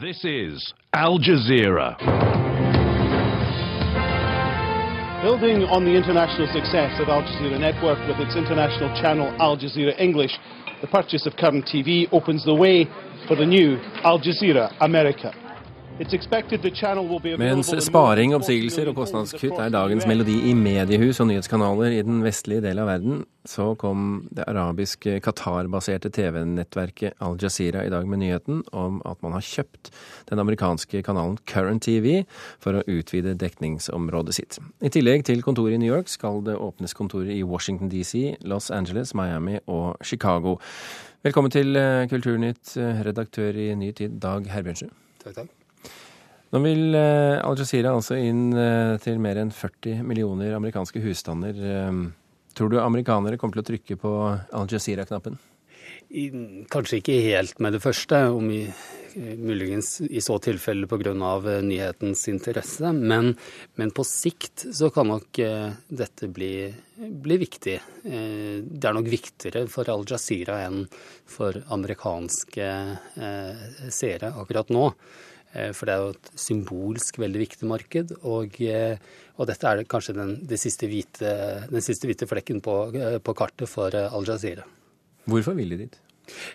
This is Al Jazeera. Building on the international success of Al Jazeera Network with its international channel Al Jazeera English, the purchase of Current TV opens the way for the new Al Jazeera America. Mens sparing, oppsigelser og kostnadskutt er dagens melodi i mediehus og nyhetskanaler i den vestlige del av verden, så kom det arabiske Qatar-baserte TV-nettverket Al Jazeera i dag med nyheten om at man har kjøpt den amerikanske kanalen Current TV for å utvide dekningsområdet sitt. I tillegg til kontoret i New York skal det åpnes kontorer i Washington DC, Los Angeles, Miami og Chicago. Velkommen til eh, Kulturnytt, eh, redaktør i Ny Tid, Dag Herbjørnsen. Takk, takk. Nå vil eh, Al Jazeera altså inn eh, til mer enn 40 millioner amerikanske husstander. Eh, tror du amerikanere kommer til å trykke på Al Jazeera-knappen? Kanskje ikke helt med det første, om i, muligens i så tilfelle pga. nyhetens interesse. Men, men på sikt så kan nok dette bli, bli viktig. Det er nok viktigere for Al Jazeera enn for amerikanske seere akkurat nå. Eh, For det er jo et symbolsk veldig viktig marked. Og, eh, og dette er kanskje den, det siste hvite, den siste hvite flekken på, eh, på kartet for eh, Al Jazeera. Hvorfor vil de dit?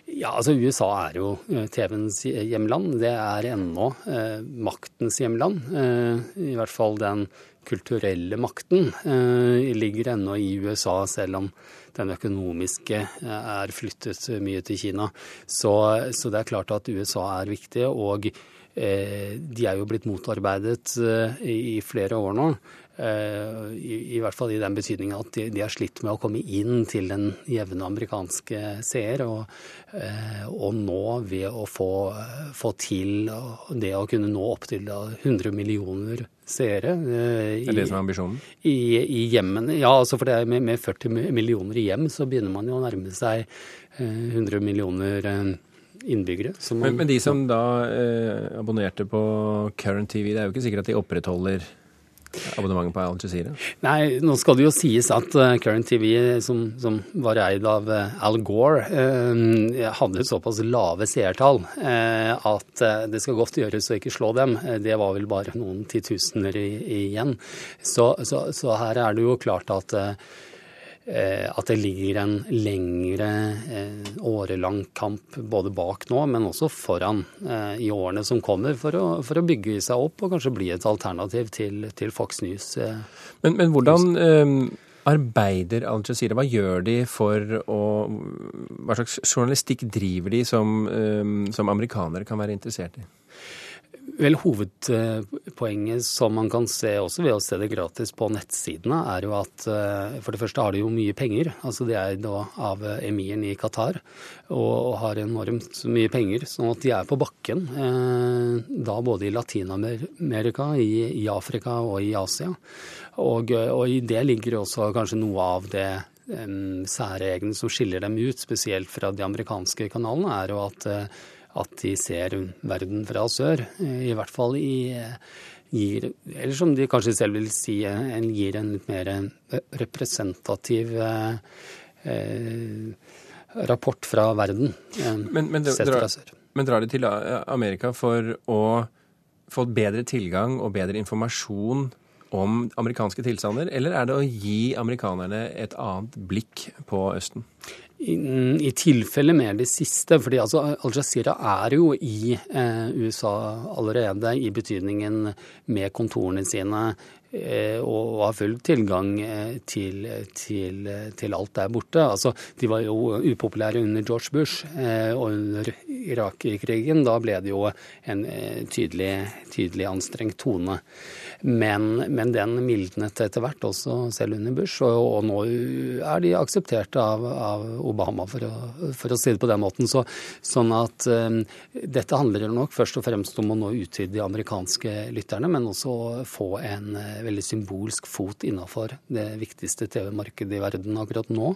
Ja, altså USA er jo eh, TV-ens hjemland. Det er ennå eh, maktens hjemland. Eh, I hvert fall den kulturelle makten eh, ligger ennå i USA, selv om den økonomiske eh, er flyttet mye til Kina. Så, så det er klart at USA er viktig. og eh, de er jo blitt motarbeidet eh, i flere år nå. Eh, i, I hvert fall i den betydning at de, de har slitt med å komme inn til den jevne amerikanske seer. Og, eh, og nå, ved å få, få til det å kunne nå opptil 100 millioner seere i, er det som er ambisjonen? i, i hjemmene. Ja, altså for det er med, med 40 millioner i hjem, så begynner man jo å nærme seg eh, 100 millioner eh, innbyggere. Man- Men, men de som da eh, abonnerte på Current TV, det er jo ikke sikkert at de opprettholder abonnementet på Al Jazeera? Nei, nå skal det jo sies at eh, Current TV, som, som var eid av eh, Al Gore, eh, hadde såpass lave seertall eh, at det skal godt gjøres å ikke slå dem. Det var vel bare noen titusener igjen. Så, så, så her er det jo klart at at det ligger en lengre eh, årelang kamp både bak nå, men også foran eh, i årene som kommer, for å, for å bygge seg opp og kanskje bli et alternativ til, til Fox News. Eh. Men, men hvordan eh, arbeider Al Jazeera? Hva gjør de for å Hva slags journalistikk driver de som, eh, som amerikanere kan være interessert i? Vel, Hovedpoenget som man kan se også ved å se det gratis på nettsidene, er jo at eh, for det første har de jo mye penger. altså De er da av emiren i Qatar og har enormt mye penger. Sånn at de er på bakken eh, da både i Latin-Amerika, i, Afrika og i Asia. Og, og i det ligger også kanskje noe av det særegne som skiller dem ut, spesielt fra de amerikanske kanalene, er jo at eh, at de ser verden fra sør. I hvert fall i gir, eller som de kanskje selv vil si, en gir en litt mer representativ eh, rapport fra verden. eh, Men, men, sett fra sør. men drar de til Amerika for å få bedre tilgang og bedre informasjon om amerikanske tilstander, eller er det å gi amerikanerne et annet blikk på Østen? I, I tilfelle mer det siste, fordi altså Al Jazeera er jo i eh, USA allerede, i betydningen med kontorene sine og, og har full tilgang eh, til, til, til alt der borte. Altså, de var jo upopulære under George Bush, eh, og under Irak-krigen da ble det jo en eh, tydelig, tydelig anstrengt tone. Men, men den mildnet etter hvert, også selv under Bush, og, og nå er de akseptert av, av Obama, for å, for å si det på den måten. Så, sånn at um, dette handler nok først og fremst om å nå ut til de amerikanske lytterne, men også få en eh, veldig symbolsk fot innafor det viktigste TV-markedet i verden akkurat nå.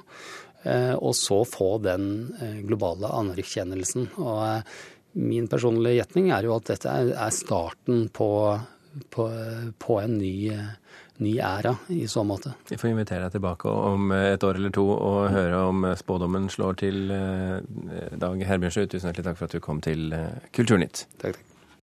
Eh, og så få den eh, globale anerkjennelsen. Og eh, min personlige gjetning er jo at dette er, starten på, på, på en ny, eh, ny æra i så måte. Vi får invitere deg tilbake om et år eller to og høre om spådommen slår til. eh, Dag Herbjørnsrud, tusen hjertelig takk for at du kom til eh, Kulturnytt. Takk, takk.